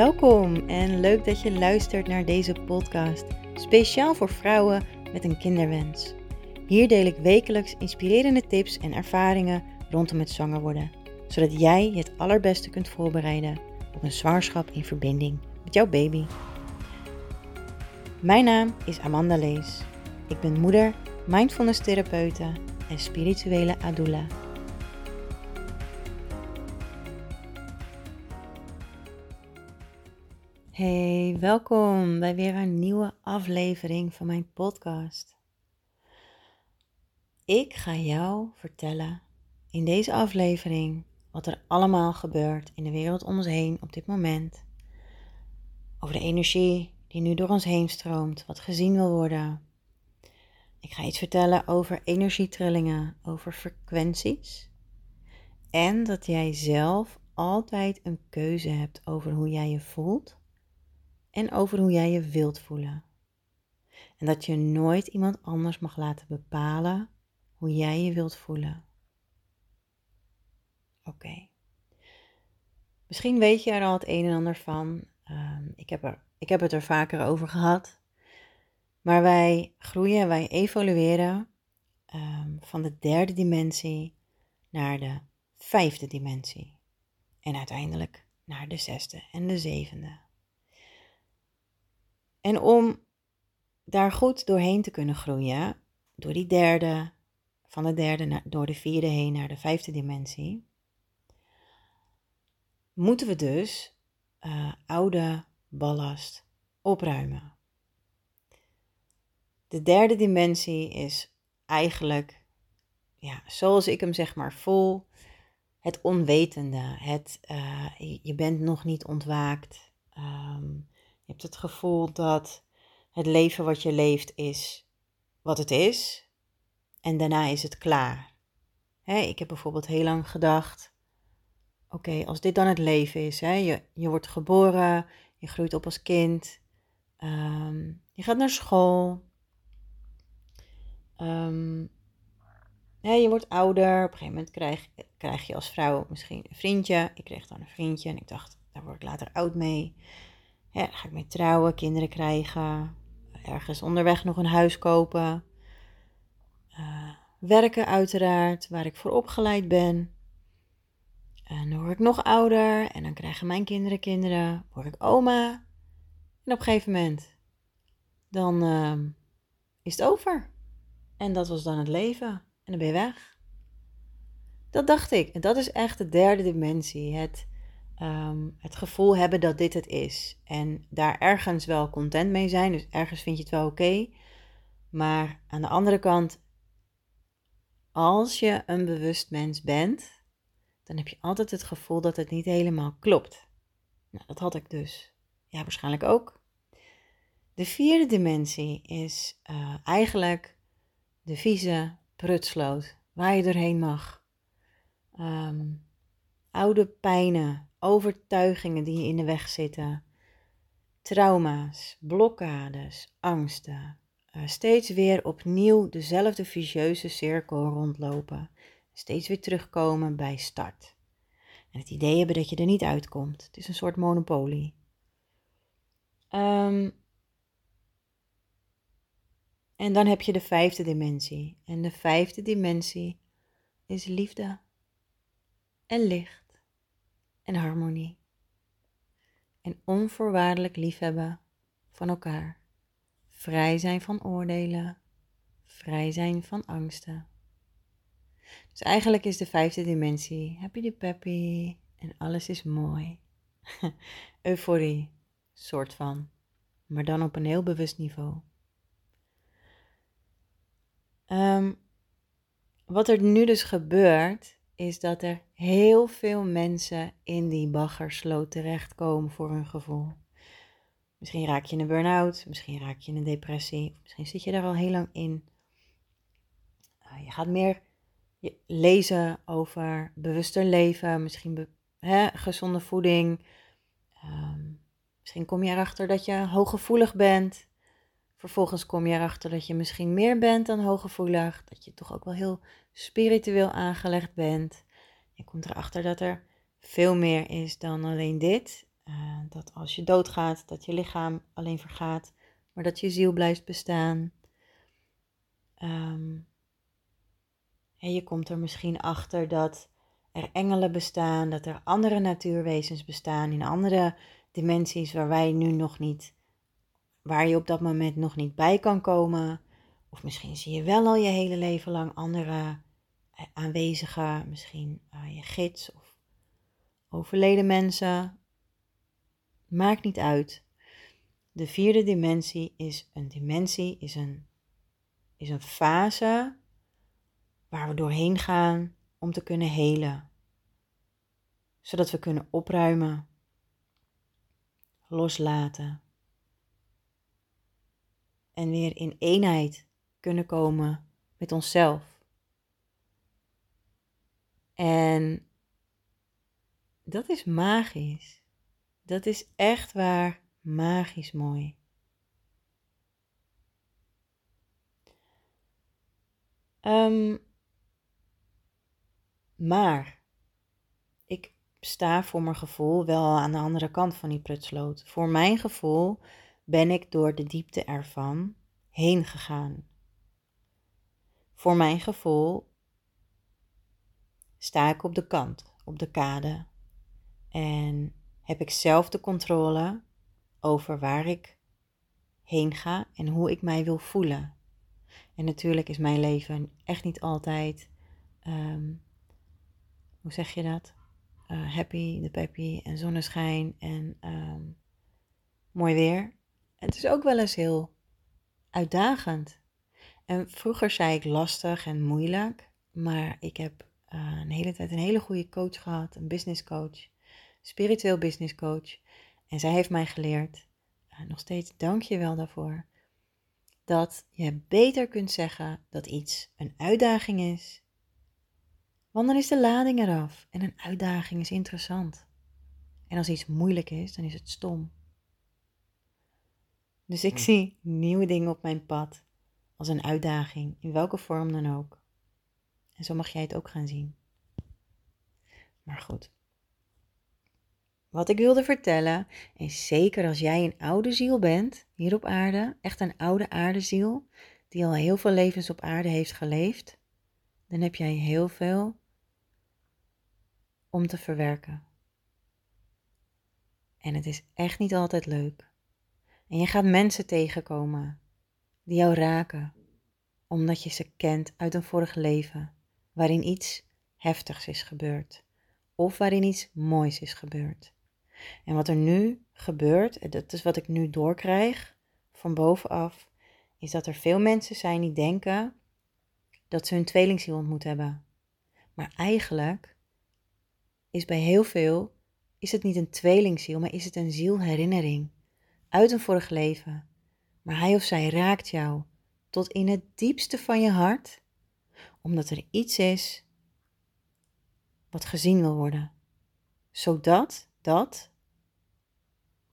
Welkom en leuk dat je luistert naar deze podcast, speciaal voor vrouwen met een kinderwens. Hier deel ik wekelijks inspirerende tips en ervaringen rondom het zwanger worden, zodat jij je het allerbeste kunt voorbereiden op een zwangerschap in verbinding met jouw baby. Mijn naam is Amanda Lees. Ik ben moeder, mindfulness therapeute en spirituele adula. Hey, welkom bij weer een nieuwe aflevering van mijn podcast. Ik ga jou vertellen in deze aflevering wat er allemaal gebeurt in de wereld om ons heen op dit moment. Over de energie die nu door ons heen stroomt, wat gezien wil worden. Ik ga iets vertellen over energietrillingen, over frequenties. En dat jij zelf altijd een keuze hebt over hoe jij je voelt en over hoe jij je wilt voelen. En dat je nooit iemand anders mag laten bepalen hoe jij je wilt voelen. Oké. Misschien weet je er al het een en ander van. Ehm, ik, heb er, ik heb het er vaker over gehad. Maar wij groeien, wij evolueren um, van de derde dimensie naar de vijfde dimensie. En uiteindelijk naar de zesde en de zevende. En om daar goed doorheen te kunnen groeien, door die derde, van de derde naar, door de vierde heen naar de vijfde dimensie, moeten we dus uh, oude ballast opruimen. De derde dimensie is eigenlijk, ja, zoals ik hem zeg maar voel, het onwetende. Het, uh, je bent nog niet ontwaakt. Um, je hebt het gevoel dat het leven wat je leeft is wat het is. En daarna is het klaar. ik heb bijvoorbeeld heel lang gedacht: oké, als dit dan het leven is, je, je wordt geboren, je groeit op als kind, ehm, je gaat naar school, um, je wordt ouder, op een gegeven moment krijg, krijg je als vrouw misschien een vriendje. Ik kreeg dan een vriendje en ik dacht, daar word ik later oud mee. Ja, ga ik mee trouwen, kinderen krijgen, ergens onderweg nog een huis kopen. Uh, werken uiteraard, waar ik voor opgeleid ben. En dan word ik nog ouder en dan krijgen mijn kinderen kinderen, word ik oma. En op een gegeven moment, dan uh, is het over. En dat was dan het leven. En dan ben je weg. Dat dacht ik. En dat is echt de derde dimensie. Het Ehm, het gevoel hebben dat dit het is. En daar ergens wel content mee zijn. Dus ergens vind je het wel oké. Maar aan de andere kant, als je een bewust mens bent, dan heb je altijd het gevoel dat het niet helemaal klopt. Nou, dat had ik dus. Ja, waarschijnlijk ook. De vierde dimensie is uh, eigenlijk de vieze prutsloot waar je doorheen mag. Ehm, oude pijnen, overtuigingen die je in de weg zitten, trauma's, blokkades, angsten. Uh, steeds weer opnieuw dezelfde vicieuze cirkel rondlopen. Steeds weer terugkomen bij start. En het idee hebben dat je er niet uitkomt. Het is een soort monopolie. Um, en dan heb je de vijfde dimensie. En de vijfde dimensie is liefde en licht en harmonie. En onvoorwaardelijk liefhebben van elkaar. Vrij zijn van oordelen. Vrij zijn van angsten. Dus eigenlijk is de vijfde dimensie happy de peppy en alles is mooi. Euforie, soort van, maar dan op een heel bewust niveau. Um, wat er nu dus gebeurt, is dat er heel veel mensen in die baggersloot terechtkomen voor hun gevoel. Misschien raak je in een burn-out, misschien raak je in een depressie, misschien zit je daar al heel lang in. Uh, je gaat meer lezen over bewuster leven, misschien hè, gezonde voeding. Um, misschien kom je erachter dat je hooggevoelig bent. Vervolgens kom je erachter dat je misschien meer bent dan hooggevoelig. Dat je toch ook wel heel spiritueel aangelegd bent. Je komt erachter dat er veel meer is dan alleen dit. Uh, dat als je doodgaat, dat je lichaam alleen vergaat, maar dat je ziel blijft bestaan. Um, en je komt er misschien achter dat er engelen bestaan, dat er andere natuurwezens bestaan in andere dimensies waar wij nu nog niet, waar je op dat moment nog niet bij kan komen. Of misschien zie je wel al je hele leven lang andere eh, aanwezigen, misschien uh, je gids of overleden mensen. Maakt niet uit. De vierde dimensie is een dimensie, is een, is een fase waar we doorheen gaan om te kunnen helen. Zodat we kunnen opruimen, loslaten en weer in eenheid kunnen komen met onszelf. En dat is magisch. Dat is echt waar magisch mooi. Um, maar ik sta voor mijn gevoel wel aan de andere kant van die prutsloot. Voor mijn gevoel ben ik door de diepte ervan heen gegaan. Voor mijn gevoel sta ik op de kant, op de kade. En heb ik zelf de controle over waar ik heen ga en hoe ik mij wil voelen. En natuurlijk is mijn leven echt niet altijd ehm, hoe zeg je dat? Uh, happy, de peppy en zonneschijn en ehm, mooi weer. Het is ook wel eens heel uitdagend. En vroeger zei ik lastig en moeilijk, maar ik heb uh, een hele tijd een hele goede coach gehad, een business coach, spiritueel business coach. En zij heeft mij geleerd, uh, nog steeds dank je wel daarvoor, dat je beter kunt zeggen dat iets een uitdaging is want dan is de lading eraf en een uitdaging is interessant. En als iets moeilijk is, dan is het stom. Dus ik hm. zie nieuwe dingen op mijn pad als een uitdaging, in welke vorm dan ook. En zo mag jij het ook gaan zien. Maar goed. Wat ik wilde vertellen, en zeker als jij een oude ziel bent hier op aarde, echt een oude aardeziel, die al heel veel levens op aarde heeft geleefd, dan heb jij heel veel om te verwerken. En het is echt niet altijd leuk. En je gaat mensen tegenkomen die jou raken, omdat je ze kent uit een vorig leven waarin iets heftigs is gebeurd of waarin iets moois is gebeurd. En wat er nu gebeurt, dat is wat ik nu doorkrijg van bovenaf, is dat er veel mensen zijn die denken dat ze hun tweelingziel ontmoet hebben. Maar eigenlijk is bij heel veel, is het niet een tweelingziel, maar is het een zielherinnering uit een vorig leven. Maar hij of zij raakt jou tot in het diepste van je hart, omdat er iets is wat gezien wil worden, zodat dat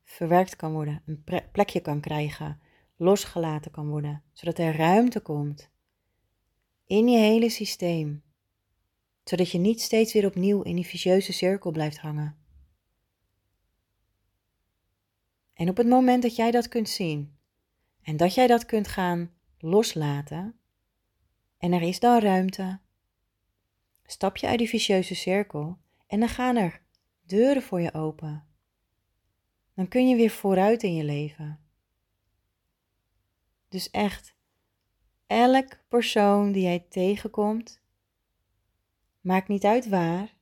verwerkt kan worden, een plekje kan krijgen, losgelaten kan worden, zodat er ruimte komt in je hele systeem zodat je niet steeds weer opnieuw in die vicieuze cirkel blijft hangen. En op het moment dat jij dat kunt zien en dat jij dat kunt gaan loslaten en er is dan ruimte, stap je uit die vicieuze cirkel en dan gaan er deuren voor je open. Dan kun je weer vooruit in je leven. Dus echt, elk persoon die jij tegenkomt, maakt niet uit waar,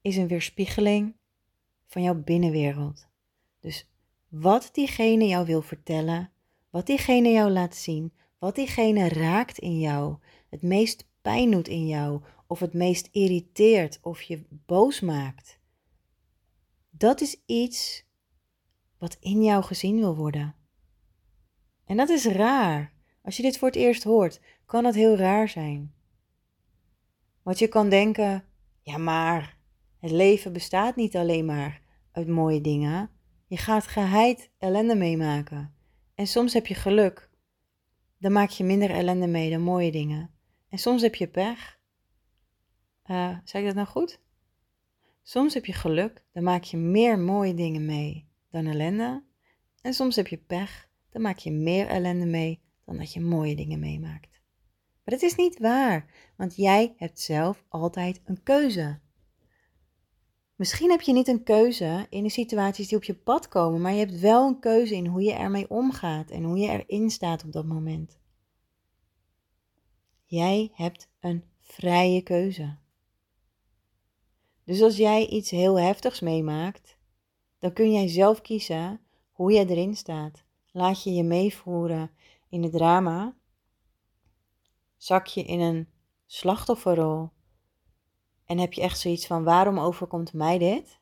is een weerspiegeling van jouw binnenwereld. Dus wat diegene jou wil vertellen, wat diegene jou laat zien, wat diegene raakt in jou, het meest pijn doet in jou, of het meest irriteert of je boos maakt. Dat is iets wat in jou gezien wil worden. En dat is raar. Als je dit voor het eerst hoort, kan het heel raar zijn. Want je kan denken, ja maar, het leven bestaat niet alleen maar uit mooie dingen. Je gaat geheid ellende meemaken. En soms heb je geluk. Dan maak je minder ellende mee dan mooie dingen. En soms heb je pech. Uh, zeg ik dat nou goed? Soms heb je geluk, dan maak je meer mooie dingen mee dan ellende. En soms heb je pech, dan maak je meer ellende mee dan dat je mooie dingen meemaakt. Maar het is niet waar, want jij hebt zelf altijd een keuze. Misschien heb je niet een keuze in de situaties die op je pad komen, maar je hebt wel een keuze in hoe je ermee omgaat en hoe je erin staat op dat moment. Jij hebt een vrije keuze. Dus als jij iets heel heftigs meemaakt, dan kun jij zelf kiezen hoe jij erin staat. Laat je je meevoeren in het drama? Zak je in een slachtofferrol? En heb je echt zoiets van: waarom overkomt mij dit?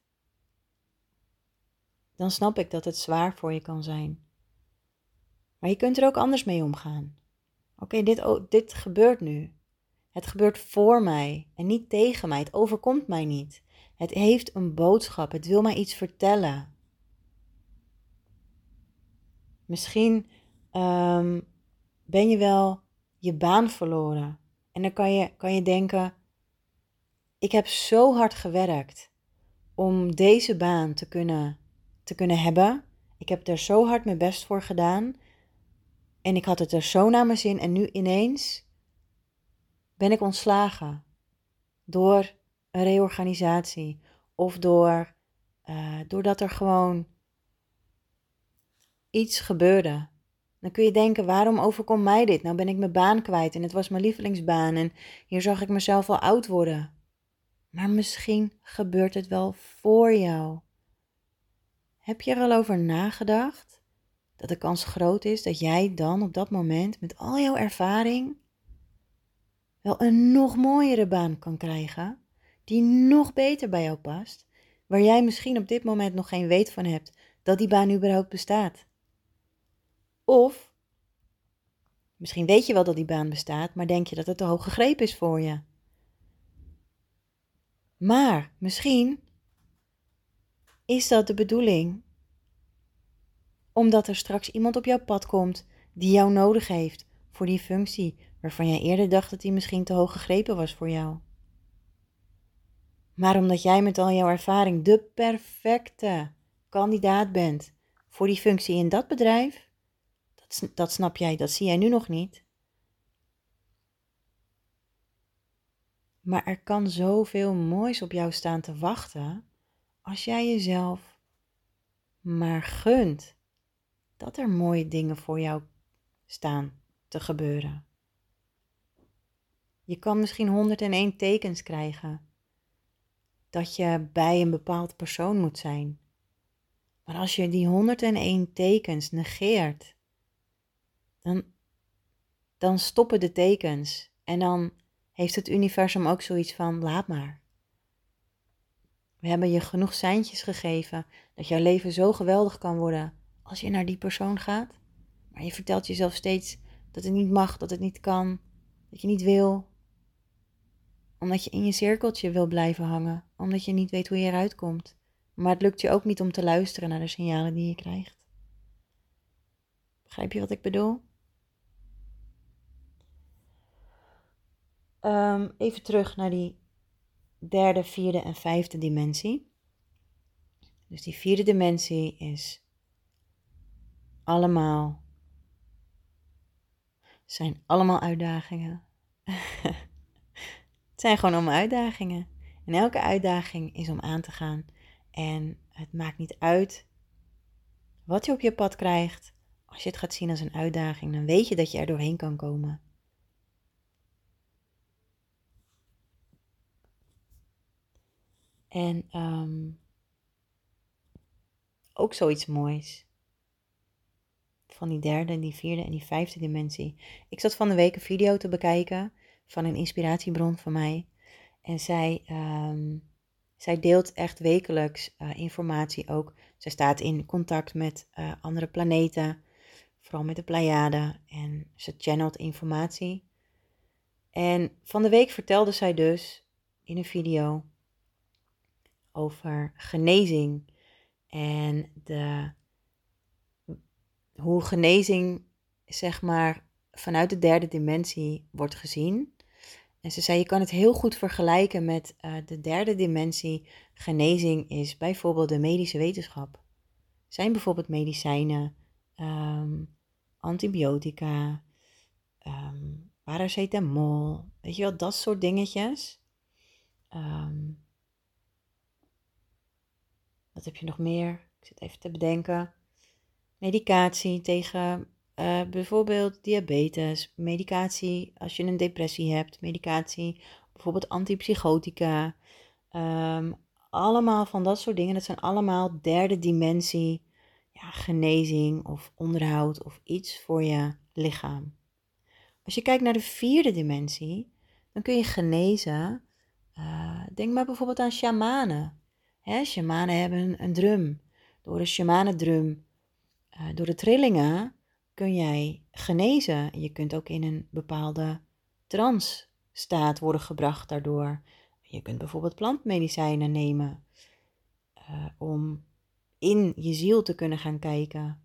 Dan snap ik dat het zwaar voor je kan zijn. Maar je kunt er ook anders mee omgaan. Oké, dit, dit gebeurt nu. Het gebeurt voor mij en niet tegen mij. Het overkomt mij niet. Het heeft een boodschap. Het wil mij iets vertellen. Misschien um, ben je wel je baan verloren. En dan kan je, kan je denken: ik heb zo hard gewerkt om deze baan te kunnen, te kunnen hebben. Ik heb er zo hard mijn best voor gedaan. En ik had het er zo naar mijn zin. En nu ineens ben ik ontslagen door een reorganisatie of door, uh, doordat er gewoon iets gebeurde. Dan kun je denken, waarom overkomt mij dit? Nou ben ik mijn baan kwijt en het was mijn lievelingsbaan en hier zag ik mezelf al oud worden. Maar misschien gebeurt het wel voor jou. Heb je er al over nagedacht dat de kans groot is dat jij dan op dat moment met al jouw ervaring wel een nog mooiere baan kan krijgen, die nog beter bij jou past, waar jij misschien op dit moment nog geen weet van hebt dat die baan überhaupt bestaat? Of misschien weet je wel dat die baan bestaat, maar denk je dat het te hoog gegrepen is voor je. Maar misschien is dat de bedoeling, omdat er straks iemand op jouw pad komt die jou nodig heeft voor die functie waarvan jij eerder dacht dat die misschien te hoog gegrepen was voor jou. Maar omdat jij met al jouw ervaring de perfecte kandidaat bent voor die functie in dat bedrijf, dat snap jij, dat zie jij nu nog niet. Maar er kan zoveel moois op jou staan te wachten als jij jezelf maar gunt dat er mooie dingen voor jou staan te gebeuren. Je kan misschien 101 tekens krijgen dat je bij een bepaald persoon moet zijn. Maar als je die 101 tekens negeert dan, dan stoppen de tekens. En dan heeft het universum ook zoiets van: laat maar. We hebben je genoeg seintjes gegeven dat jouw leven zo geweldig kan worden als je naar die persoon gaat. Maar je vertelt jezelf steeds dat het niet mag, dat het niet kan, dat je niet wil. Omdat je in je cirkeltje wil blijven hangen, omdat je niet weet hoe je eruit komt. Maar het lukt je ook niet om te luisteren naar de signalen die je krijgt. Begrijp je wat ik bedoel? Um, even terug naar die derde, vierde en vijfde dimensie. Dus die vierde dimensie is allemaal, zijn allemaal uitdagingen. het zijn gewoon allemaal uitdagingen. En elke uitdaging is om aan te gaan. En het maakt niet uit wat je op je pad krijgt. Als je het gaat zien als een uitdaging, dan weet je dat je er doorheen kan komen. En um, ook zoiets moois. Van die derde, die vierde en die vijfde dimensie. Ik zat van de week een video te bekijken van een inspiratiebron van mij. En zij, um, zij deelt echt wekelijks uh, informatie ook. Zij staat in contact met uh, andere planeten, vooral met de Pleiade. En ze channelt informatie. En van de week vertelde zij dus in een video over genezing en de, hoe genezing zeg maar vanuit de derde dimensie wordt gezien. En ze zei, je kan het heel goed vergelijken met uh, de derde dimensie. Genezing is bijvoorbeeld de medische wetenschap. Zijn bijvoorbeeld medicijnen, um, antibiotica, um, paracetamol, weet je wel, dat soort dingetjes. Um, wat heb je nog meer? Ik zit even te bedenken. Medicatie tegen uh, bijvoorbeeld diabetes, medicatie als je een depressie hebt, medicatie, bijvoorbeeld antipsychotica. Um, allemaal van dat soort dingen. Dat zijn allemaal derde dimensie ja, genezing of onderhoud of iets voor je lichaam. Als je kijkt naar de vierde dimensie, dan kun je genezen. Uh, denk maar bijvoorbeeld aan shamanen. Hè, shamanen hebben een, drum. Door de shamanendrum, uh, door de trillingen, kun jij genezen. Je kunt ook in een bepaalde trance staat worden gebracht daardoor. Je kunt bijvoorbeeld plantmedicijnen nemen uh, om in je ziel te kunnen gaan kijken.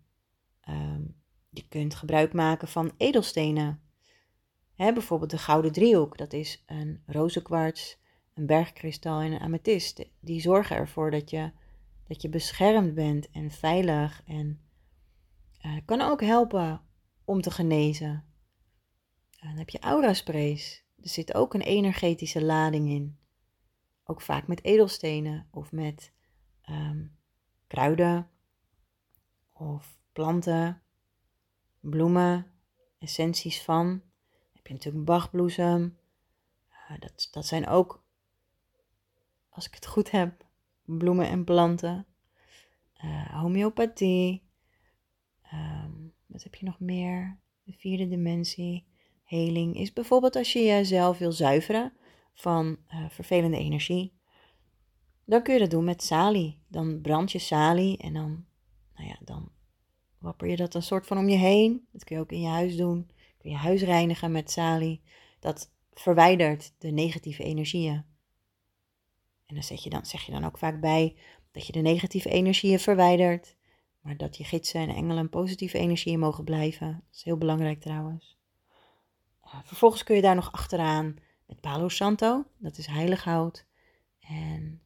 Um, je kunt gebruik maken van edelstenen. Hè, bijvoorbeeld de gouden driehoek, dat is een rozenkwarts, een bergkristal en een amethyst. Die zorgen ervoor dat je, dat je beschermd bent en veilig en uh, kan ook helpen om te genezen. dan heb je aura-sprays. Er zit ook een energetische lading in. Ook vaak met edelstenen of met um, kruiden of planten, bloemen, essenties van. Heb je natuurlijk bachbloesem. Uh, dat, dat zijn ook, als ik het goed heb, bloemen en planten. Uh, homeopathie. Um, wat heb je nog meer? De vierde dimensie. Heling is bijvoorbeeld als je jezelf wil zuiveren van uh, vervelende energie. Dan kun je dat doen met salie. Dan brand je salie en dan, nou ja, dan wapper je dat een soort van om je heen. Dat kun je ook in je huis doen. Kun je huis reinigen met salie. Dat verwijdert de negatieve energieën. En dan, zet je dan zeg je dan ook vaak bij dat je de negatieve energieën verwijdert. Maar dat je gidsen en engelen positieve energieën mogen blijven. Dat is heel belangrijk trouwens. Uh, vervolgens kun je daar nog achteraan met Palo Santo. Dat is heilig hout. En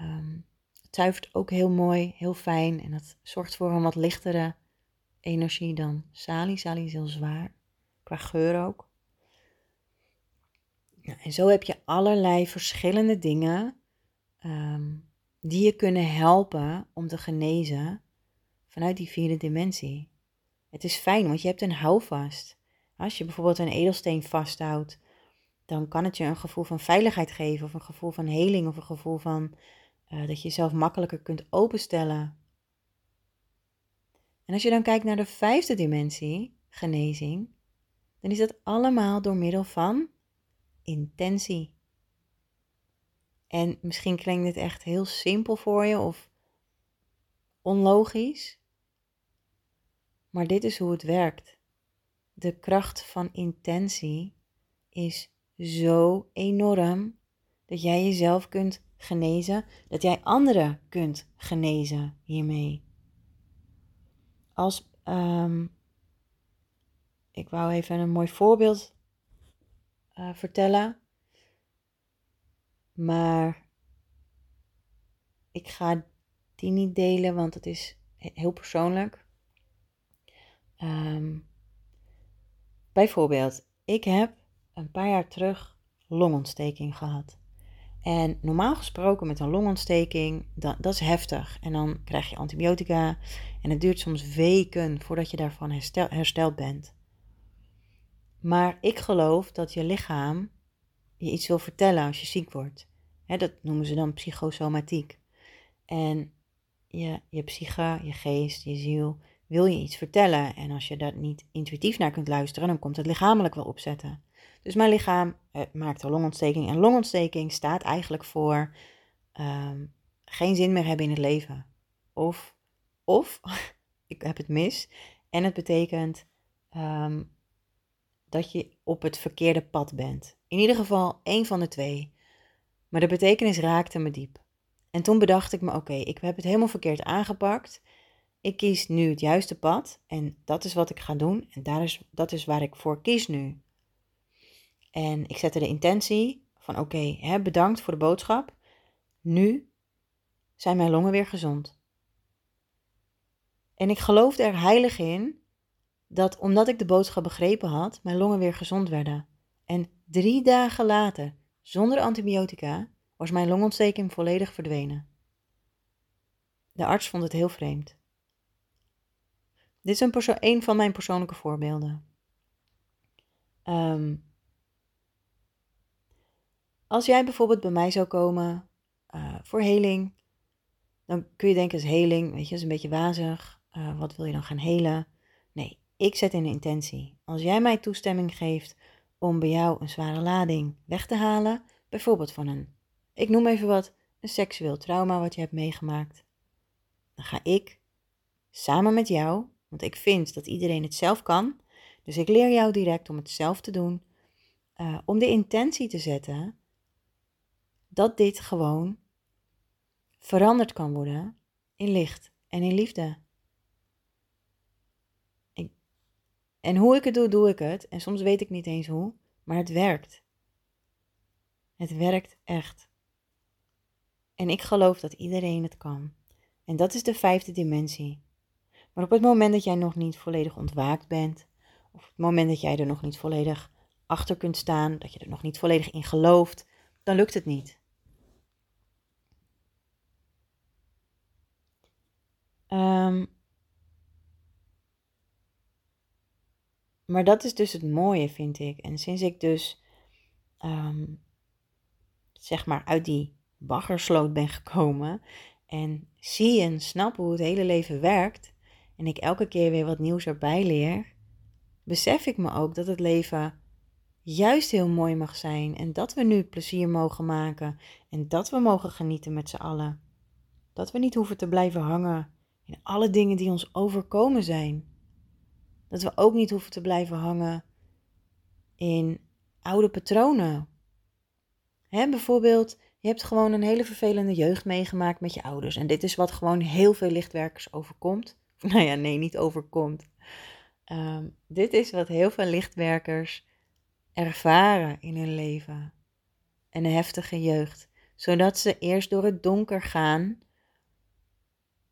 um, het zuivert ook heel mooi, heel fijn. En dat zorgt voor een wat lichtere energie dan salie. Salie is heel zwaar. Qua geur ook. En zo heb je allerlei verschillende dingen um, die je kunnen helpen om te genezen vanuit die vierde dimensie. Het is fijn, want je hebt een houvast. Als je bijvoorbeeld een edelsteen vasthoudt, dan kan het je een gevoel van veiligheid geven, of een gevoel van heling, of een gevoel van uh, dat je jezelf makkelijker kunt openstellen. En als je dan kijkt naar de vijfde dimensie, genezing, dan is dat allemaal door middel van intentie. En misschien klinkt dit echt heel simpel voor je of onlogisch, maar dit is hoe het werkt. De kracht van intentie is zo enorm dat jij jezelf kunt genezen, dat jij anderen kunt genezen hiermee. Als um, ik wou even een mooi voorbeeld uh, vertellen, maar ik ga die niet delen, want het is heel persoonlijk. Um, bijvoorbeeld, ik heb een paar jaar terug longontsteking gehad. En normaal gesproken met een longontsteking, dat, is heftig. En dan krijg je antibiotica en het duurt soms weken voordat je daarvan herstel, hersteld bent. Maar ik geloof dat je lichaam je iets wil vertellen als je ziek wordt. dat noemen ze dan psychosomatiek. En je, je psyche, je geest, je ziel wil je iets vertellen. En als je daar niet intuïtief naar kunt luisteren, dan komt het lichamelijk wel opzetten. Dus mijn lichaam eh, maakt een longontsteking. En longontsteking staat eigenlijk voor ehm, geen zin meer hebben in het leven. Of, of ik heb het mis. En het betekent ehm, dat je op het verkeerde pad bent. In ieder geval één van de twee. Maar de betekenis raakte me diep. En toen bedacht ik me: oké, ik heb het helemaal verkeerd aangepakt. Ik kies nu het juiste pad en dat is wat ik ga doen en daar is, dat is waar ik voor kies nu. En ik zette de intentie van oké, bedankt voor de boodschap. Nu zijn mijn longen weer gezond. En ik geloofde er heilig in dat omdat ik de boodschap begrepen had, mijn longen weer gezond werden. En drie dagen later, zonder antibiotica, was mijn longontsteking volledig verdwenen. De arts vond het heel vreemd. Dit is een, van mijn persoonlijke voorbeelden. Um, als jij bijvoorbeeld bij mij zou komen uh, voor heling, dan kun je denken, is heling, weet je, is een beetje wazig. Uh, wat wil je dan gaan helen? Nee, ik zet een intentie. Als jij mij toestemming geeft om bij jou een zware lading weg te halen, bijvoorbeeld van een, ik noem even wat, een seksueel trauma wat je hebt meegemaakt, dan ga ik samen met jou, want ik vind dat iedereen het zelf kan, dus ik leer jou direct om het zelf te doen, uh, om de intentie te zetten dat dit gewoon veranderd kan worden in licht en in liefde. Ik, en hoe ik het doe, doe ik het. En soms weet ik niet eens hoe, maar het werkt. Het werkt echt. En ik geloof dat iedereen het kan. En dat is de vijfde dimensie. Maar op het moment dat jij nog niet volledig ontwaakt bent, of op het moment dat jij er nog niet volledig achter kunt staan, dat je er nog niet volledig in gelooft, dan lukt het niet. Um, maar dat is dus het mooie, vind ik. En sinds ik dus, um, zeg maar, uit die baggersloot ben gekomen en zie en snap hoe het hele leven werkt, en ik elke keer weer wat nieuws erbij leer, besef ik me ook dat het leven juist heel mooi mag zijn en dat we nu plezier mogen maken en dat we mogen genieten met z'n allen. Dat we niet hoeven te blijven hangen in alle dingen die ons overkomen zijn. Dat we ook niet hoeven te blijven hangen in oude patronen. Hè, bijvoorbeeld, je hebt gewoon een hele vervelende jeugd meegemaakt met je ouders. En dit is wat gewoon heel veel lichtwerkers overkomt. Nou ja, nee, niet overkomt. Ehm, dit is wat heel veel lichtwerkers ervaren in hun leven. Een heftige jeugd. Zodat ze eerst door het donker gaan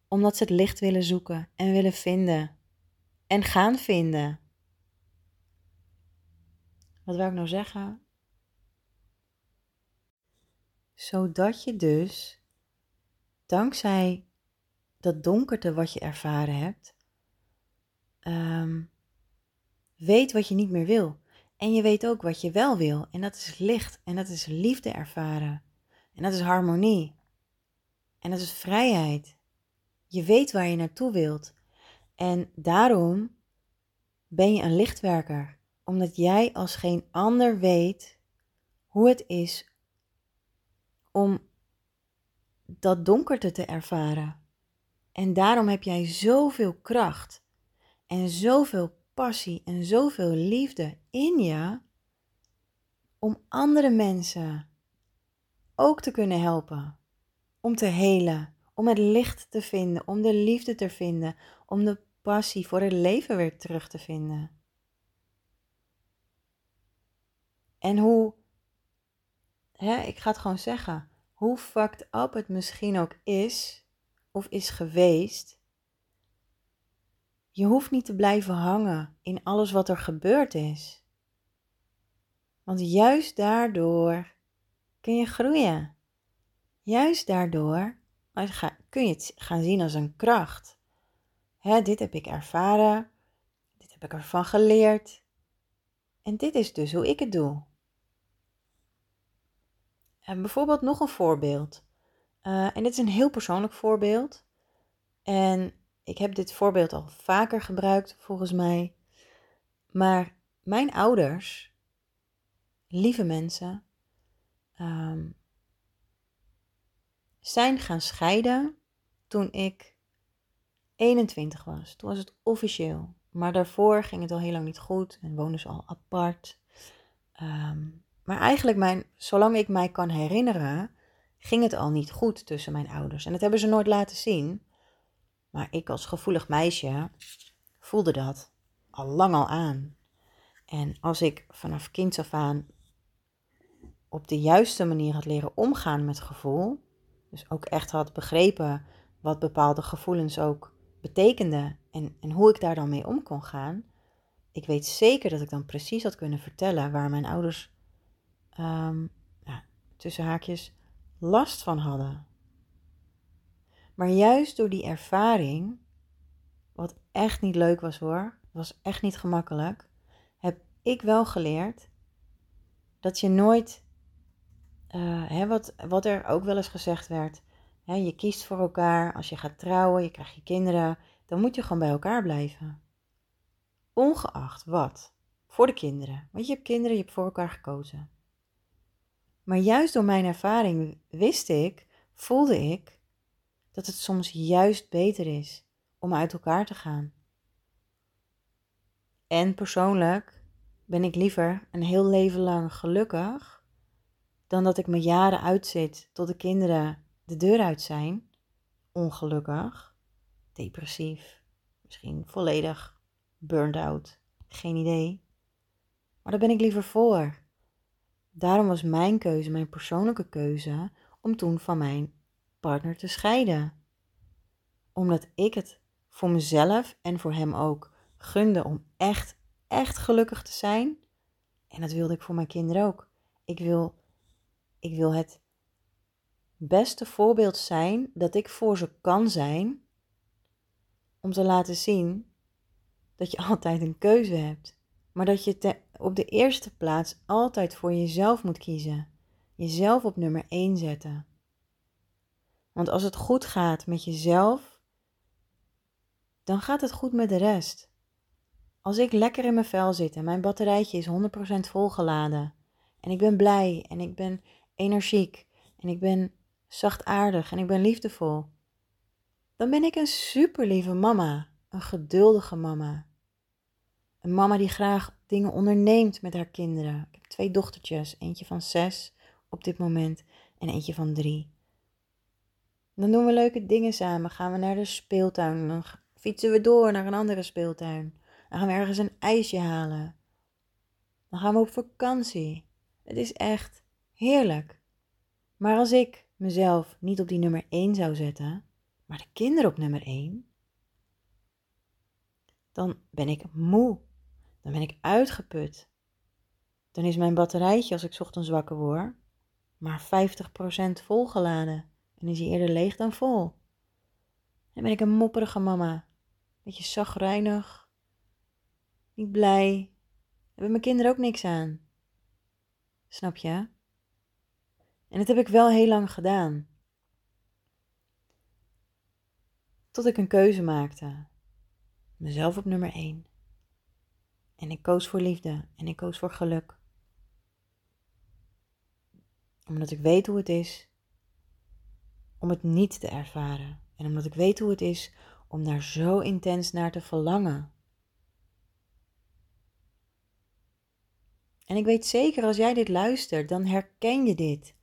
omdat ze het licht willen zoeken en willen vinden. En gaan vinden. Wat wil ik nou zeggen? Zodat je dus, dankzij dat donkerte wat je ervaren hebt, um, weet wat je niet meer wil. En je weet ook wat je wel wil. En dat is licht. En dat is liefde ervaren. En dat is harmonie. En dat is vrijheid. Je weet waar je naartoe wilt. En daarom ben je een lichtwerker, omdat jij als geen ander weet hoe het is om dat donkerte te ervaren. En daarom heb jij zoveel kracht en zoveel passie en zoveel liefde in je om andere mensen ook te kunnen helpen, om te helen, om het licht te vinden, om de liefde te vinden, om de voor het leven weer terug te vinden. En hoe, hè, ik ga het gewoon zeggen, hoe fucked up het misschien ook is, of is geweest, je hoeft niet te blijven hangen in alles wat er gebeurd is. Want juist daardoor kun je groeien. Juist daardoor kun je het gaan zien als een kracht. Hè, dit heb ik ervaren, dit heb ik ervan geleerd. En dit is dus hoe ik het doe. En bijvoorbeeld nog een voorbeeld. Uh, en dit is een heel persoonlijk voorbeeld. En ik heb dit voorbeeld al vaker gebruikt, volgens mij. Maar mijn ouders, lieve mensen, um, zijn gaan scheiden toen ik 21 was. Toen was het officieel. Maar daarvoor ging het al heel lang niet goed en woonden ze al apart. Ehm, maar eigenlijk, mijn, zolang ik mij kan herinneren, ging het al niet goed tussen mijn ouders. En dat hebben ze nooit laten zien. Maar ik als gevoelig meisje voelde dat al lang al aan. En als ik vanaf kinds af aan op de juiste manier had leren omgaan met gevoel, dus ook echt had begrepen wat bepaalde gevoelens ook betekenden en, en hoe ik daar dan mee om kon gaan, ik weet zeker dat ik dan precies had kunnen vertellen waar mijn ouders ehm, ja, tussen haakjes last van hadden. Maar juist door die ervaring, wat echt niet leuk was hoor, was echt niet gemakkelijk, heb ik wel geleerd dat je nooit, uh, hè, wat, wat er ook wel eens gezegd werd, je kiest voor elkaar, als je gaat trouwen, je krijgt je kinderen, dan moet je gewoon bij elkaar blijven. Ongeacht wat, voor de kinderen, want je hebt kinderen, je hebt voor elkaar gekozen. Maar juist door mijn ervaring wist ik, voelde ik, dat het soms juist beter is om uit elkaar te gaan. En persoonlijk ben ik liever een heel leven lang gelukkig dan dat ik me jaren uitzit tot de kinderen de deur uit zijn, ongelukkig, depressief, misschien volledig burned out, geen idee. Maar daar ben ik liever voor. Daarom was mijn keuze, mijn persoonlijke keuze, om toen van mijn partner te scheiden. Omdat ik het voor mezelf en voor hem ook gunde om echt, echt gelukkig te zijn. En dat wilde ik voor mijn kinderen ook. Ik wil, ik wil het beste voorbeeld zijn dat ik voor ze kan zijn. Om te laten zien dat je altijd een keuze hebt. Maar dat je op de eerste plaats altijd voor jezelf moet kiezen. Jezelf op nummer 1 zetten. Want als het goed gaat met jezelf, dan gaat het goed met de rest. Als ik lekker in mijn vel zit en mijn batterijtje is 100% volgeladen en ik ben blij en ik ben energiek en ik ben zachtaardig en ik ben liefdevol, dan ben ik een super lieve mama, een geduldige mama. Een mama die graag dingen onderneemt met haar kinderen. Ik heb twee dochtertjes, eentje van zes op dit moment en eentje van drie. Dan doen we leuke dingen samen. Gaan we naar de speeltuin. Dan fietsen we door naar een andere speeltuin. Dan gaan we ergens een ijsje halen. Dan gaan we op vakantie. Het is echt heerlijk. Maar als ik mezelf niet op die nummer 1 zou zetten, maar de kinderen op nummer 1, dan ben ik moe. Dan ben ik uitgeput. Dan is mijn batterijtje als ik ochtends wakker word maar 50% volgeladen. En is hij eerder leeg dan vol. Dan ben ik een mopperige mama. Beetje zagrijnig. Niet blij. Hebben mijn kinderen ook niks aan. Snap je? En dat heb ik wel heel lang gedaan. Tot ik een keuze maakte. Mezelf op nummer 1. En ik koos voor liefde en ik koos voor geluk. Omdat ik weet hoe het is om het niet te ervaren. En omdat ik weet hoe het is om daar zo intens naar te verlangen. En ik weet zeker als jij dit luistert, dan herken je dit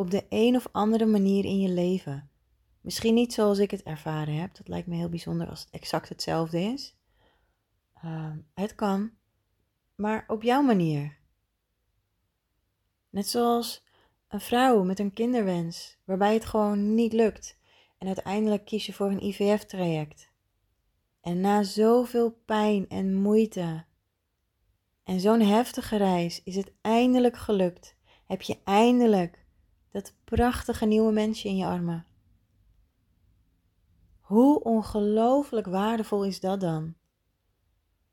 op de een of andere manier in je leven. Misschien niet zoals ik het ervaren heb, dat lijkt me heel bijzonder als het exact hetzelfde is. Uh, het kan, maar op jouw manier. Net zoals een vrouw met een kinderwens, waarbij het gewoon niet lukt. En uiteindelijk kies je voor een IVF-traject. En na zoveel pijn en moeite en zo'n heftige reis is het eindelijk gelukt. Heb je eindelijk dat prachtige nieuwe mensje in je armen. Hoe ongelooflijk waardevol is dat dan?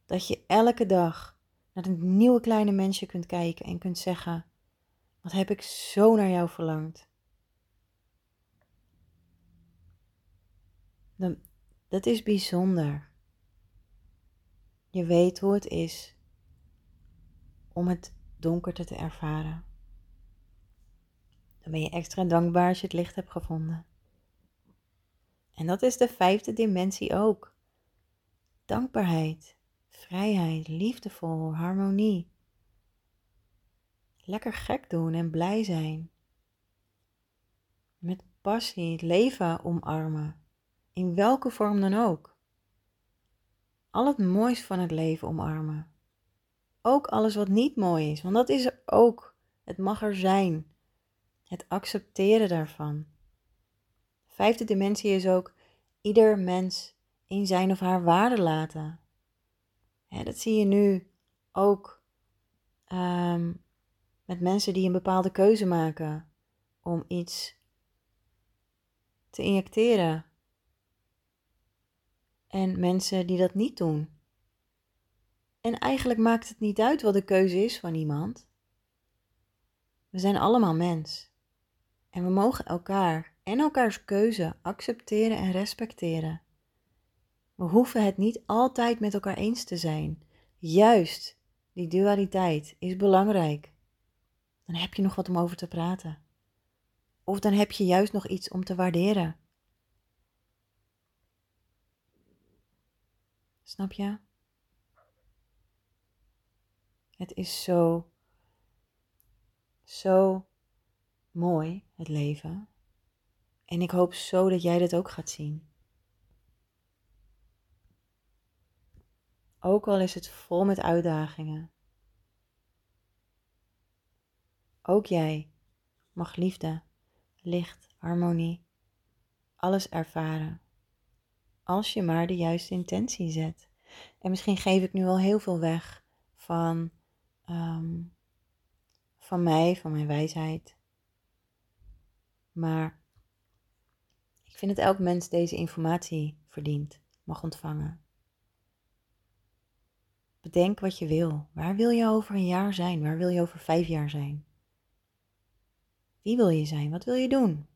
Dat je elke dag naar het nieuwe kleine mensje kunt kijken en kunt zeggen: wat heb ik zo naar jou verlangd? Dat is bijzonder. Je weet hoe het is om het donkerte te ervaren. Dan ben je extra dankbaar als je het licht hebt gevonden. En dat is de vijfde dimensie ook. Dankbaarheid, vrijheid, liefdevol, harmonie lekker gek doen en blij zijn. Met passie het leven omarmen, in welke vorm dan ook. Al het moois van het leven omarmen. Ook alles wat niet mooi is, want dat is er ook. Het mag er zijn. Het accepteren daarvan. Vijfde dimensie is ook ieder mens in zijn of haar waarde laten. dat zie je nu ook ehm, met mensen die een bepaalde keuze maken om iets te injecteren. En mensen die dat niet doen. En eigenlijk maakt het niet uit wat de keuze is van iemand. We zijn allemaal mens. En we mogen elkaar en elkaars keuze accepteren en respecteren. We hoeven het niet altijd met elkaar eens te zijn. Juist die dualiteit is belangrijk. Dan heb je nog wat om over te praten. Of dan heb je juist nog iets om te waarderen. Snap je? Het is zo, zo mooi, het leven. En ik hoop zo dat jij dit ook gaat zien. Ook al is het vol met uitdagingen. Ook jij mag liefde, licht, harmonie, alles ervaren. Als je maar de juiste intentie zet. En misschien geef ik nu al heel veel weg van, ehm, van mij, van mijn wijsheid. Maar ik vind dat elk mens deze informatie verdient, mag ontvangen. Bedenk wat je wil. Waar wil je over een jaar zijn? Waar wil je over vijf jaar zijn? Wie wil je zijn? Wat wil je doen?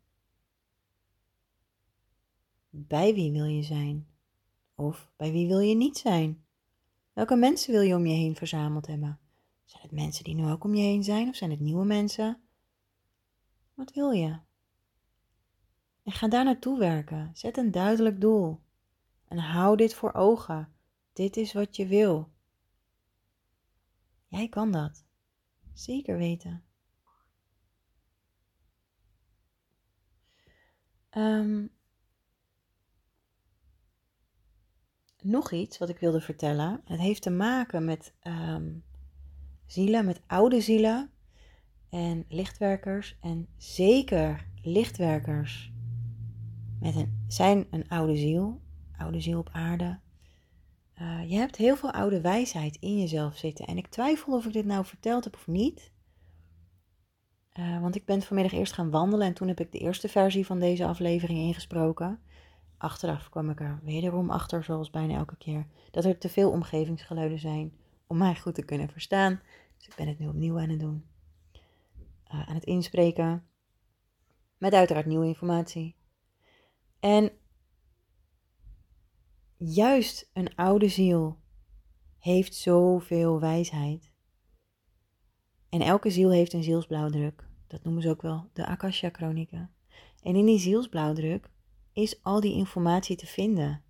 Bij wie wil je zijn? Of bij wie wil je niet zijn? Welke mensen wil je om je heen verzameld hebben? Zijn het mensen die nu ook om je heen zijn of zijn het nieuwe mensen? Wat wil je? En ga daar naartoe werken. Zet een duidelijk doel. En hou dit voor ogen. Dit is wat je wil. Jij kan dat. Zeker weten. Um, nog iets wat ik wilde vertellen. Het heeft te maken met um, zielen, met oude zielen en lichtwerkers. En zeker lichtwerkers met een, zijn een oude ziel, oude ziel op aarde. Uh, je hebt heel veel oude wijsheid in jezelf zitten. En ik twijfel of ik dit nou verteld heb of niet. Uh, want ik ben vanmiddag eerst gaan wandelen en toen heb ik de eerste versie van deze aflevering ingesproken. Achteraf kwam ik er wederom achter, zoals bijna elke keer, dat er te veel omgevingsgeluiden zijn om mij goed te kunnen verstaan. Dus ik ben het nu opnieuw aan het doen. Uh, aan het inspreken. Met uiteraard nieuwe informatie. En juist een oude ziel heeft zoveel wijsheid. En elke ziel heeft een zielsblauwdruk. Dat noemen ze ook wel de Akasha-chronieken. En in die zielsblauwdruk is al die informatie te vinden.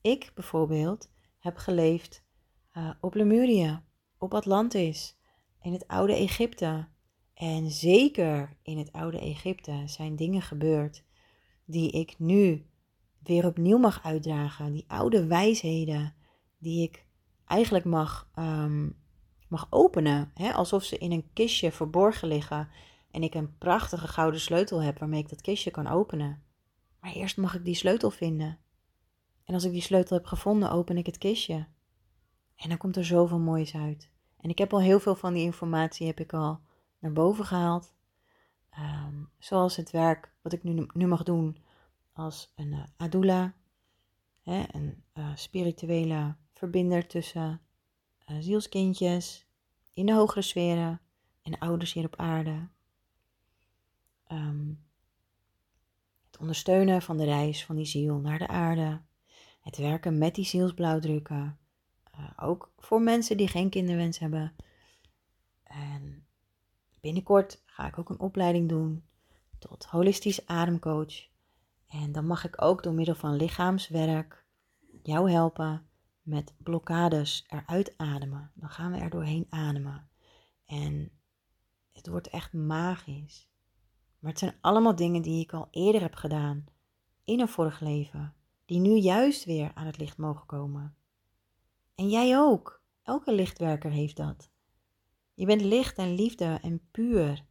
Ik bijvoorbeeld heb geleefd uh, op Lemuria, op Atlantis, in het oude Egypte. En zeker in het oude Egypte zijn dingen gebeurd die ik nu weer opnieuw mag uitdragen. Die oude wijsheden die ik eigenlijk mag, um, mag openen. Hè? Alsof ze in een kistje verborgen liggen. En ik een prachtige gouden sleutel heb waarmee ik dat kistje kan openen. Maar eerst mag ik die sleutel vinden. En als ik die sleutel heb gevonden, open ik het kistje. En dan komt er zoveel moois uit. En ik heb al heel veel van die informatie heb ik al naar boven gehaald. Um, zoals het werk wat ik nu, nu mag doen als een uh, adula, hè, een uh, spirituele verbinder tussen uh, zielskindjes in de hogere sferen en ouders hier op aarde. Um, het ondersteunen van de reis van die ziel naar de aarde. Het werken met die zielsblauwdrukken. ook voor mensen die geen kinderwens hebben. En binnenkort ga ik ook een opleiding doen tot holistisch ademcoach. En dan mag ik ook door middel van lichaamswerk jou helpen met blokkades eruit ademen. Dan gaan we er doorheen ademen. En het wordt echt magisch. Maar het zijn allemaal dingen die ik al eerder heb gedaan in een vorig leven, die nu juist weer aan het licht mogen komen. En jij ook. Elke lichtwerker heeft dat. Je bent licht en liefde en puur.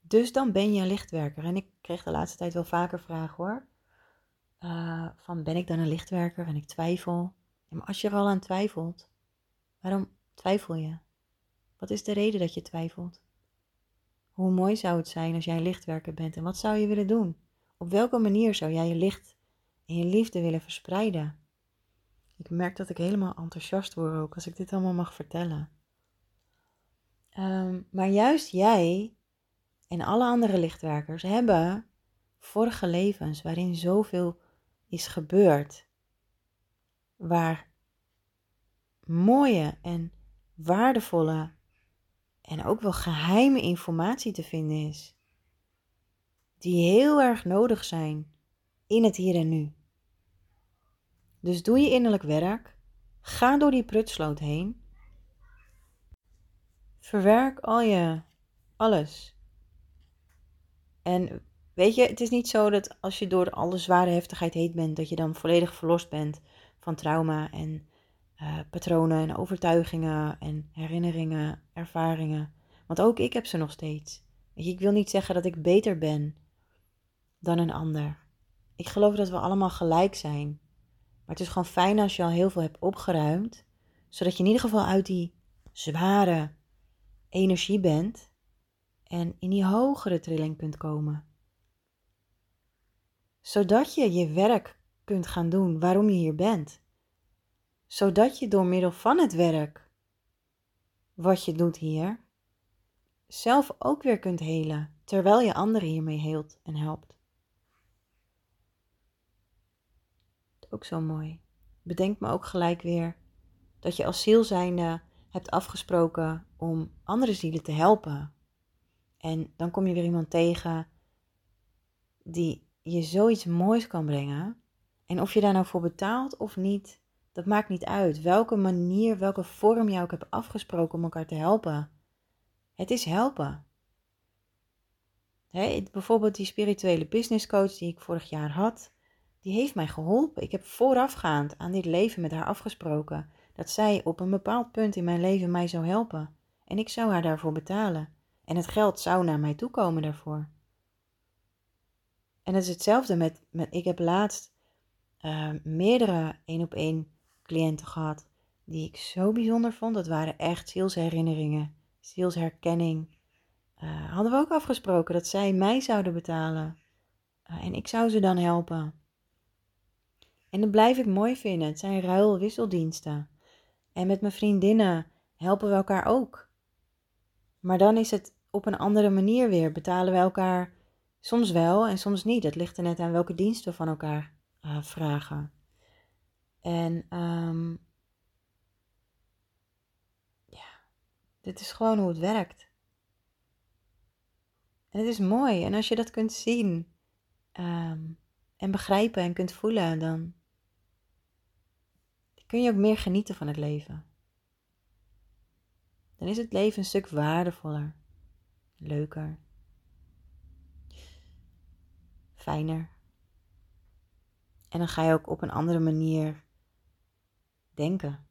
Dus dan ben je een lichtwerker. En ik kreeg de laatste tijd wel vaker vragen hoor. Uh, van ben ik dan een lichtwerker en ik twijfel. Maar als je er al aan twijfelt, waarom twijfel je? Wat is de reden dat je twijfelt? Hoe mooi zou het zijn als jij lichtwerker bent en wat zou je willen doen? Op welke manier zou jij je licht en je liefde willen verspreiden? Ik merk dat ik helemaal enthousiast word ook als ik dit allemaal mag vertellen. Um, maar juist jij en alle andere lichtwerkers hebben vorige levens waarin zoveel is gebeurd. Waar mooie en waardevolle en ook wel geheime informatie te vinden is. Die heel erg nodig zijn in het hier en nu. Dus doe je innerlijk werk. Ga door die prutsloot heen. Verwerk al je alles. En weet je, het is niet zo dat als je door alle zware heftigheid heet bent, dat je dan volledig verlost bent van trauma en uh, patronen en overtuigingen en herinneringen, ervaringen. Want ook ik heb ze nog steeds. Weet je, ik wil niet zeggen dat ik beter ben dan een ander. Ik geloof dat we allemaal gelijk zijn. Maar het is gewoon fijn als je al heel veel hebt opgeruimd, zodat je in ieder geval uit die zware energie bent en in die hogere trilling kunt komen. Zodat je je werk kunt gaan doen waarom je hier bent. Zodat je door middel van het werk wat je doet hier, zelf ook weer kunt helen, terwijl je anderen hiermee heelt en helpt. Ook zo mooi. Bedenk me ook gelijk weer dat je als ziel zijnde hebt afgesproken om andere zielen te helpen. En dan kom je weer iemand tegen die je zoiets moois kan brengen. En of je daar nou voor betaalt of niet, dat maakt niet uit. Welke manier, welke vorm je ook hebt afgesproken om elkaar te helpen. Het is helpen. bijvoorbeeld die spirituele business coach die ik vorig jaar had, die heeft mij geholpen. Ik heb voorafgaand aan dit leven met haar afgesproken dat zij op een bepaald punt in mijn leven mij zou helpen. En ik zou haar daarvoor betalen. En het geld zou naar mij toe komen daarvoor. En het is hetzelfde met, met ik heb laatst uh, meerdere één op één cliënten gehad die ik zo bijzonder vond. Dat waren echt zielsherinneringen, zielsherkenning. Uh, hadden we ook afgesproken dat zij mij zouden betalen. Uh, en ik zou ze dan helpen. En dat blijf ik mooi vinden. Het zijn ruilwisseldiensten. En met mijn vriendinnen helpen we elkaar ook. Maar dan is het op een andere manier weer. Betalen we elkaar soms wel en soms niet. Het ligt er net aan welke diensten we van elkaar uh, vragen. En um, ja, dit is gewoon hoe het werkt. En het is mooi. En als je dat kunt zien um, en begrijpen en kunt voelen, dan kun je ook meer genieten van het leven. Dan is het leven een stuk waardevoller, leuker, fijner. En dan ga je ook op een andere manier denken.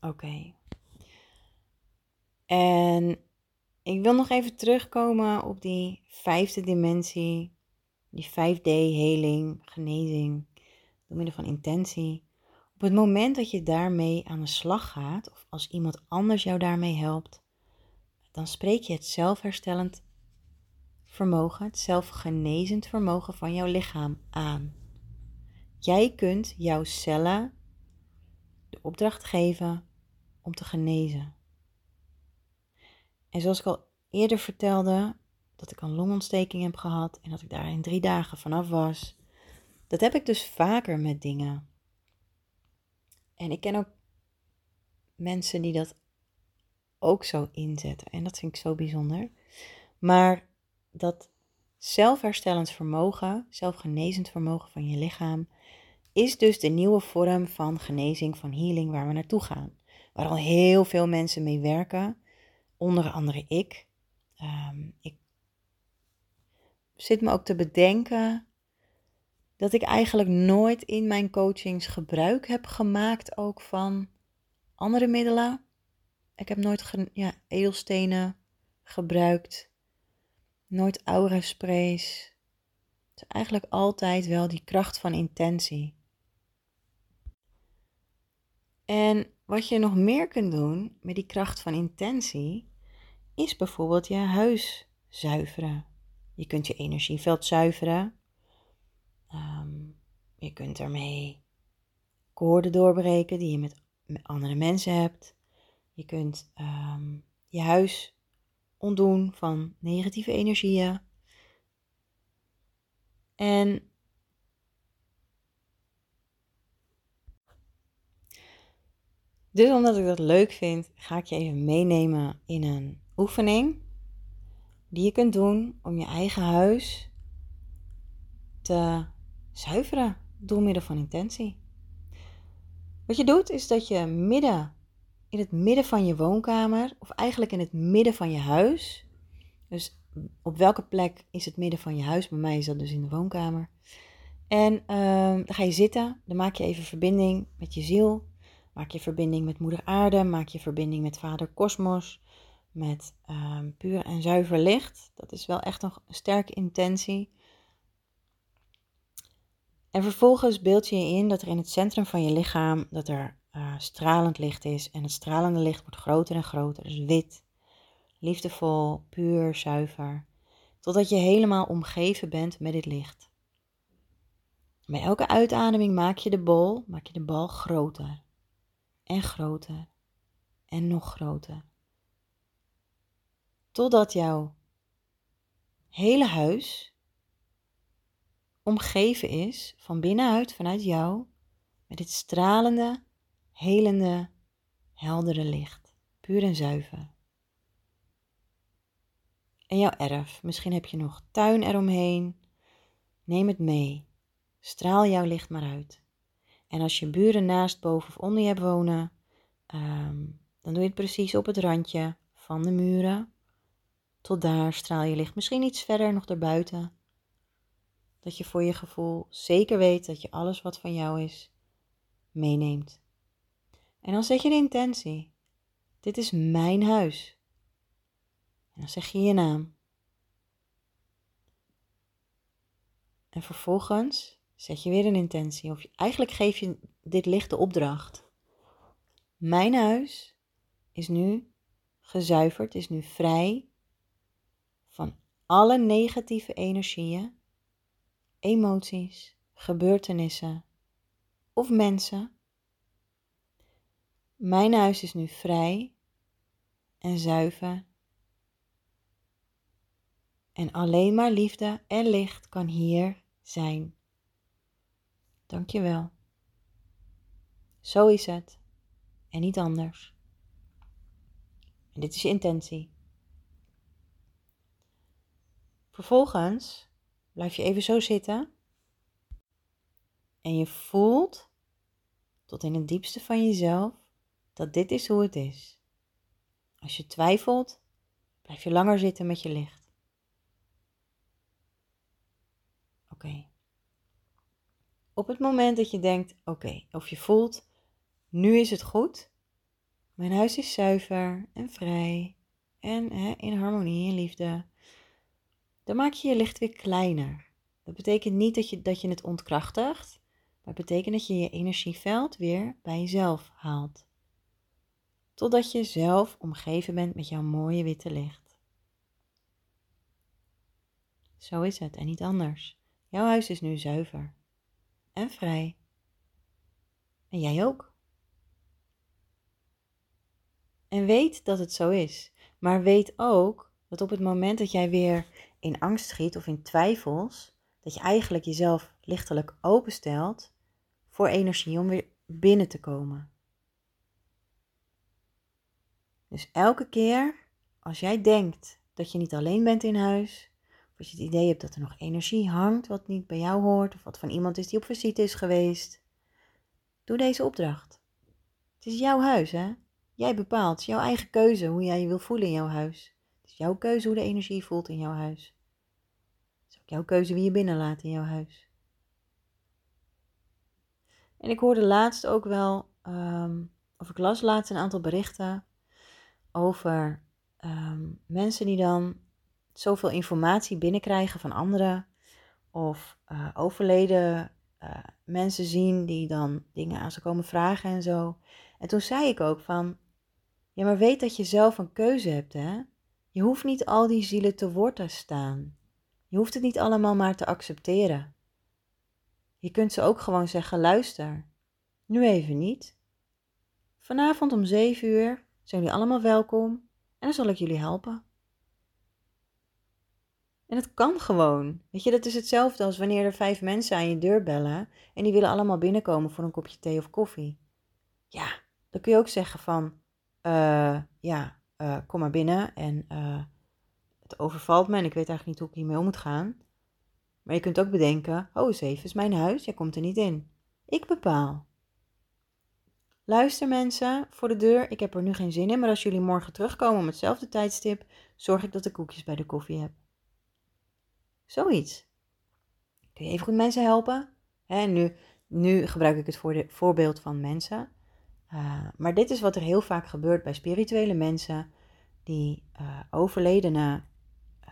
Oké. En ik wil nog even terugkomen op die vijfde dimensie die 5D-heling, genezing, door middel van intentie. Op het moment dat je daarmee aan de slag gaat, of als iemand anders jou daarmee helpt, dan spreek je het zelfherstellend vermogen, het zelfgenezend vermogen van jouw lichaam aan. Jij kunt jouw cellen de opdracht geven om te genezen. En zoals ik al eerder vertelde, dat ik een longontsteking heb gehad en dat ik daar in drie dagen vanaf was. Dat heb ik dus vaker met dingen. En ik ken ook mensen die dat ook zo inzetten. En dat vind ik zo bijzonder. Maar dat zelfherstellend vermogen, zelfgenezend vermogen van je lichaam, is dus de nieuwe vorm van genezing, van healing waar we naartoe gaan. Waar al heel veel mensen mee werken, onder andere ik. Um, ik zit me ook te bedenken dat ik eigenlijk nooit in mijn coachings gebruik heb gemaakt ook van andere middelen. Ik heb nooit ja, edelstenen gebruikt, nooit aura sprays. Het is eigenlijk altijd wel die kracht van intentie. En wat je nog meer kunt doen met die kracht van intentie, is bijvoorbeeld je huis zuiveren. Je kunt je energieveld zuiveren. Ehm, je kunt ermee koorden doorbreken die je met, andere mensen hebt. Je kunt ehm, je huis ontdoen van negatieve energieën. En dus omdat ik dat leuk vind, ga ik je even meenemen in een oefening die je kunt doen om je eigen huis te zuiveren door middel van intentie. Wat je doet is dat je midden in het midden van je woonkamer, of eigenlijk in het midden van je huis. Dus op welke plek is het midden van je huis? Bij mij is dat dus in de woonkamer. En um, dan ga je zitten, dan maak je even verbinding met je ziel. Maak je verbinding met Moeder Aarde, maak je verbinding met Vader Kosmos, met um, puur en zuiver licht. Dat is wel echt een sterke intentie. En vervolgens beeld je je in dat er in het centrum van je lichaam dat er uh, stralend licht is. En het stralende licht wordt groter en groter. Dus wit, liefdevol, puur, zuiver. Totdat je helemaal omgeven bent met dit licht. Bij elke uitademing maak je de bol, maak je de bal groter. En groter. En nog groter. Totdat jouw hele huis omgeven is van binnenuit, vanuit jou, met dit stralende, helende, heldere licht, puur en zuiver. En jouw erf, misschien heb je nog tuin eromheen. Neem het mee. Straal jouw licht maar uit. En als je buren naast, boven of onder je hebt wonen, ehm, dan doe je het precies op het randje van de muren. Tot daar straal je licht. Misschien iets verder nog erbuiten. Dat je voor je gevoel zeker weet dat je alles wat van jou is meeneemt. En dan zet je de intentie. Dit is mijn huis. En dan zeg je je naam. En vervolgens zet je weer een intentie. Of eigenlijk geef je dit licht de opdracht. Mijn huis is nu gezuiverd, is nu vrij van alle negatieve energieën, emoties, gebeurtenissen of mensen mijn huis is nu vrij en zuiver. En alleen maar liefde en licht kan hier zijn. Dankjewel. Zo is het en niet anders. En dit is je intentie. Vervolgens blijf je even zo zitten en je voelt tot in het diepste van jezelf dat dit is hoe het is. Als je twijfelt, blijf je langer zitten met je licht. Oké. Op het moment dat je denkt, oké, of je voelt, nu is het goed. Mijn huis is zuiver en vrij en hè, in harmonie en liefde. Dan maak je je licht weer kleiner. Dat betekent niet dat je, dat je het ontkrachtigt, maar het betekent dat je je energieveld weer bij jezelf haalt totdat je zelf omgeven bent met jouw mooie witte licht. Zo is het en niet anders. Jouw huis is nu zuiver en vrij. En jij ook. En weet dat het zo is. Maar weet ook dat op het moment dat jij weer in angst schiet of in twijfels, dat je eigenlijk jezelf lichtelijk openstelt voor energie om weer binnen te komen. Dus elke keer als jij denkt dat je niet alleen bent in huis, of als je het idee hebt dat er nog energie hangt wat niet bij jou hoort, of wat van iemand is die op visite is geweest, doe deze opdracht. Het is jouw huis, hè? Jij bepaalt, jouw eigen keuze hoe jij je wil voelen in jouw huis. Jouw keuze hoe de energie voelt in jouw huis. Is ook jouw keuze wie je binnenlaat in jouw huis. En ik hoorde laatst ook wel, ehm, of ik las laatst een aantal berichten over ehm, mensen die dan zoveel informatie binnenkrijgen van anderen. Of uh, overleden uh, mensen zien die dan dingen aan ze komen vragen en zo. En toen zei ik ook van, ja maar weet dat je zelf een keuze hebt hè. Je hoeft niet al die zielen te woord te staan. Je hoeft het niet allemaal maar te accepteren. Je kunt ze ook gewoon zeggen: luister, nu even niet. Vanavond om zeven uur zijn jullie allemaal welkom en dan zal ik jullie helpen. En het kan gewoon. Weet je, dat is hetzelfde als wanneer er vijf mensen aan je deur bellen en die willen allemaal binnenkomen voor een kopje thee of koffie. Ja, dan kun je ook zeggen van, uh, ja, uh, kom maar binnen en uh, het overvalt me en ik weet eigenlijk niet hoe ik hiermee om moet gaan. Maar je kunt ook bedenken, oh zeven is mijn huis, jij komt er niet in. Ik bepaal. Luister mensen, voor de deur, ik heb er nu geen zin in, maar als jullie morgen terugkomen om hetzelfde tijdstip, zorg ik dat ik koekjes bij de koffie heb. Zoiets. Kun je even goed mensen helpen? Hè, nu, nu gebruik ik het voor de, voorbeeld van mensen. Uh, maar dit is wat er heel vaak gebeurt bij spirituele mensen die uh, overledenen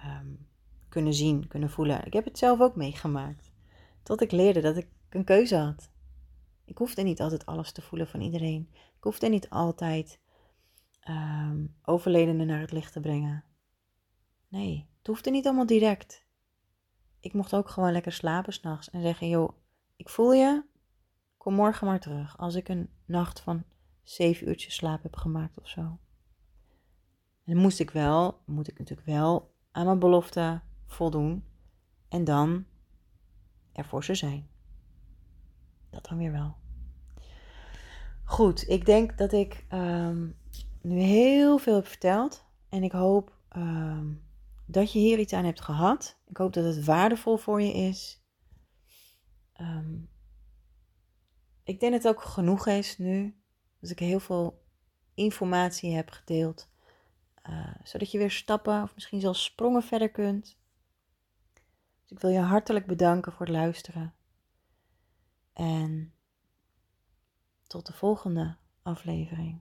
um, kunnen zien, kunnen voelen. Ik heb het zelf ook meegemaakt. Tot ik leerde dat ik een keuze had. Ik hoefde niet altijd alles te voelen van iedereen. Ik hoefde niet altijd um, overledenen naar het licht te brengen. Nee, het hoefde niet allemaal direct. Ik mocht ook gewoon lekker slapen s'nachts en zeggen: joh, ik voel je, kom morgen maar terug. Als ik een nacht van zeven uurtjes slaap heb gemaakt of zo. En dan moest ik wel, moet ik natuurlijk wel aan mijn belofte voldoen en dan er voor ze zijn. Dat dan weer wel. Goed, ik denk dat ik um, nu heel veel heb verteld en ik hoop um, dat je hier iets aan hebt gehad. Ik hoop dat het waardevol voor je is. Um, ik denk dat het ook genoeg is nu. Dat ik heel veel informatie heb gedeeld. Uh, zodat je weer stappen of misschien zelfs sprongen verder kunt. Dus ik wil je hartelijk bedanken voor het luisteren. En tot de volgende aflevering.